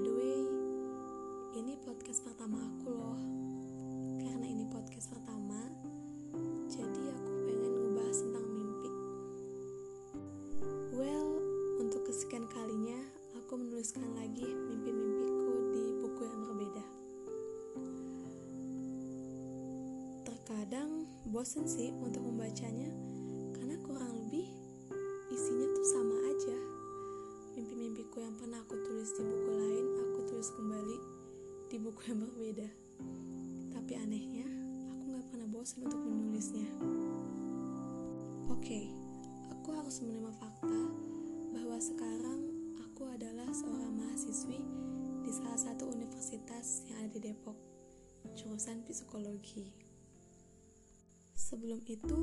By the way, ini podcast pertama aku loh. Karena ini podcast pertama, jadi aku pengen ngebahas tentang mimpi. Well, untuk kesekian kalinya, aku menuliskan lagi mimpi-mimpiku di buku yang berbeda. Terkadang bosen sih untuk membacanya, karena kurang lebih isinya tuh sama aja. Mimpi-mimpiku yang pernah aku tulis di buku buku yang berbeda. Tapi anehnya, aku gak pernah bosan untuk menulisnya. Oke, okay, aku harus menerima fakta bahwa sekarang aku adalah seorang mahasiswi di salah satu universitas yang ada di Depok, jurusan psikologi. Sebelum itu,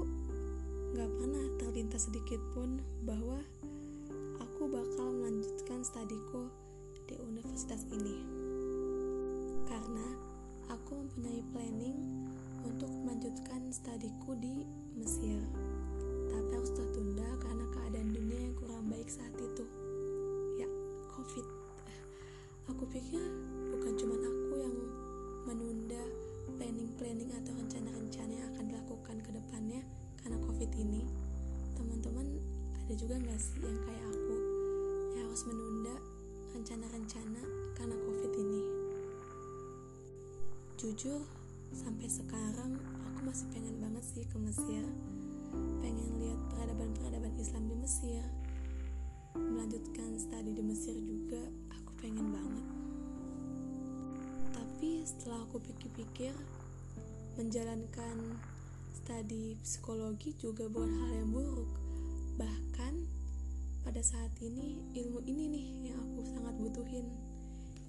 gak pernah terlintas sedikit pun bahwa aku bakal melanjutkan studiku di universitas ini. Karena aku mempunyai planning untuk melanjutkan studiku di Mesir tapi harus tertunda karena keadaan dunia yang kurang baik saat itu. Ya, COVID. Aku pikir bukan cuma aku yang menunda planning-planning atau rencana-rencana yang akan dilakukan ke depannya karena COVID ini. Teman-teman ada juga nggak sih yang kayak aku yang harus menunda rencana-rencana Jujur, sampai sekarang aku masih pengen banget sih ke Mesir. Pengen lihat peradaban-peradaban Islam di Mesir. Melanjutkan studi di Mesir juga aku pengen banget. Tapi setelah aku pikir-pikir menjalankan studi psikologi juga bukan hal yang buruk. Bahkan pada saat ini ilmu ini nih yang aku sangat butuhin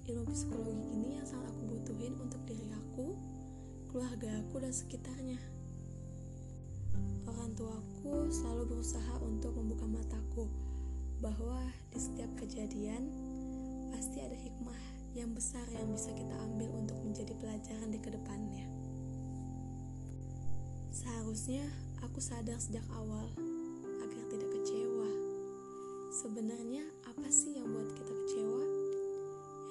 ilmu psikologi ini yang sangat aku butuhin untuk diri aku keluarga aku dan sekitarnya orang tuaku selalu berusaha untuk membuka mataku bahwa di setiap kejadian pasti ada hikmah yang besar yang bisa kita ambil untuk menjadi pelajaran di ke depannya. Seharusnya aku sadar sejak awal agar tidak kecewa. Sebenarnya apa sih yang buat kita kecewa?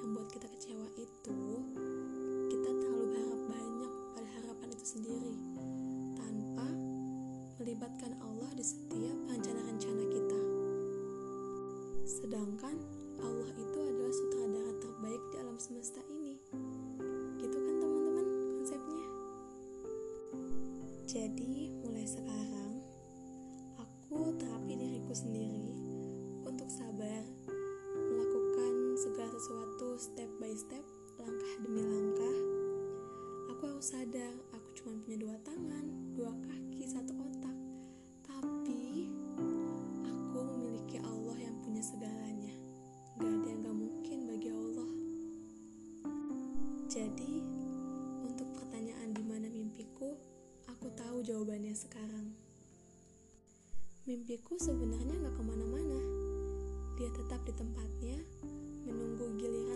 Yang buat kita kecewa itu kita terlalu berharap banyak pada harapan itu sendiri melibatkan Allah di setiap rencana-rencana kita. Sedangkan Allah itu adalah sutradara terbaik di alam semesta ini. Gitu kan teman-teman konsepnya? Jadi mulai sekarang aku terapi diriku sendiri untuk sabar sadar aku cuma punya dua tangan, dua kaki, satu otak Jadi, untuk pertanyaan di mana mimpiku, aku tahu jawabannya sekarang. Mimpiku sebenarnya gak ke mana-mana. Dia tetap di tempatnya, menunggu giliran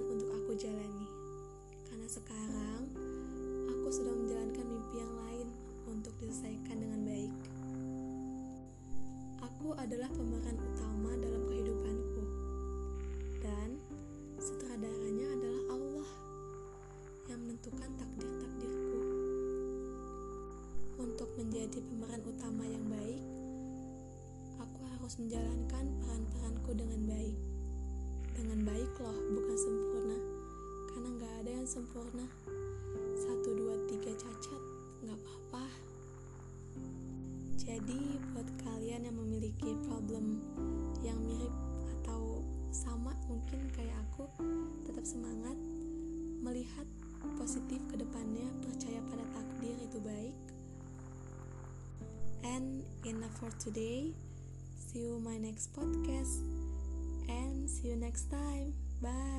Adalah pemeran utama dalam kehidupanku. Dan sutradaranya adalah yang menentukan takdir-takdirku. Untuk menjadi pemeran utama yang baik, aku harus menjalankan peran-peranku dengan baik. Dengan baik loh, bukan sempurna. Karena gak ada yang sempurna. Satu, dua, tiga cacat, gak apa-apa. Jadi, buat kalian yang memiliki problem yang mirip atau sama mungkin kayak aku, tetap semangat melihat positif ke depannya, percaya pada takdir itu baik. And enough for today. See you my next podcast and see you next time. Bye.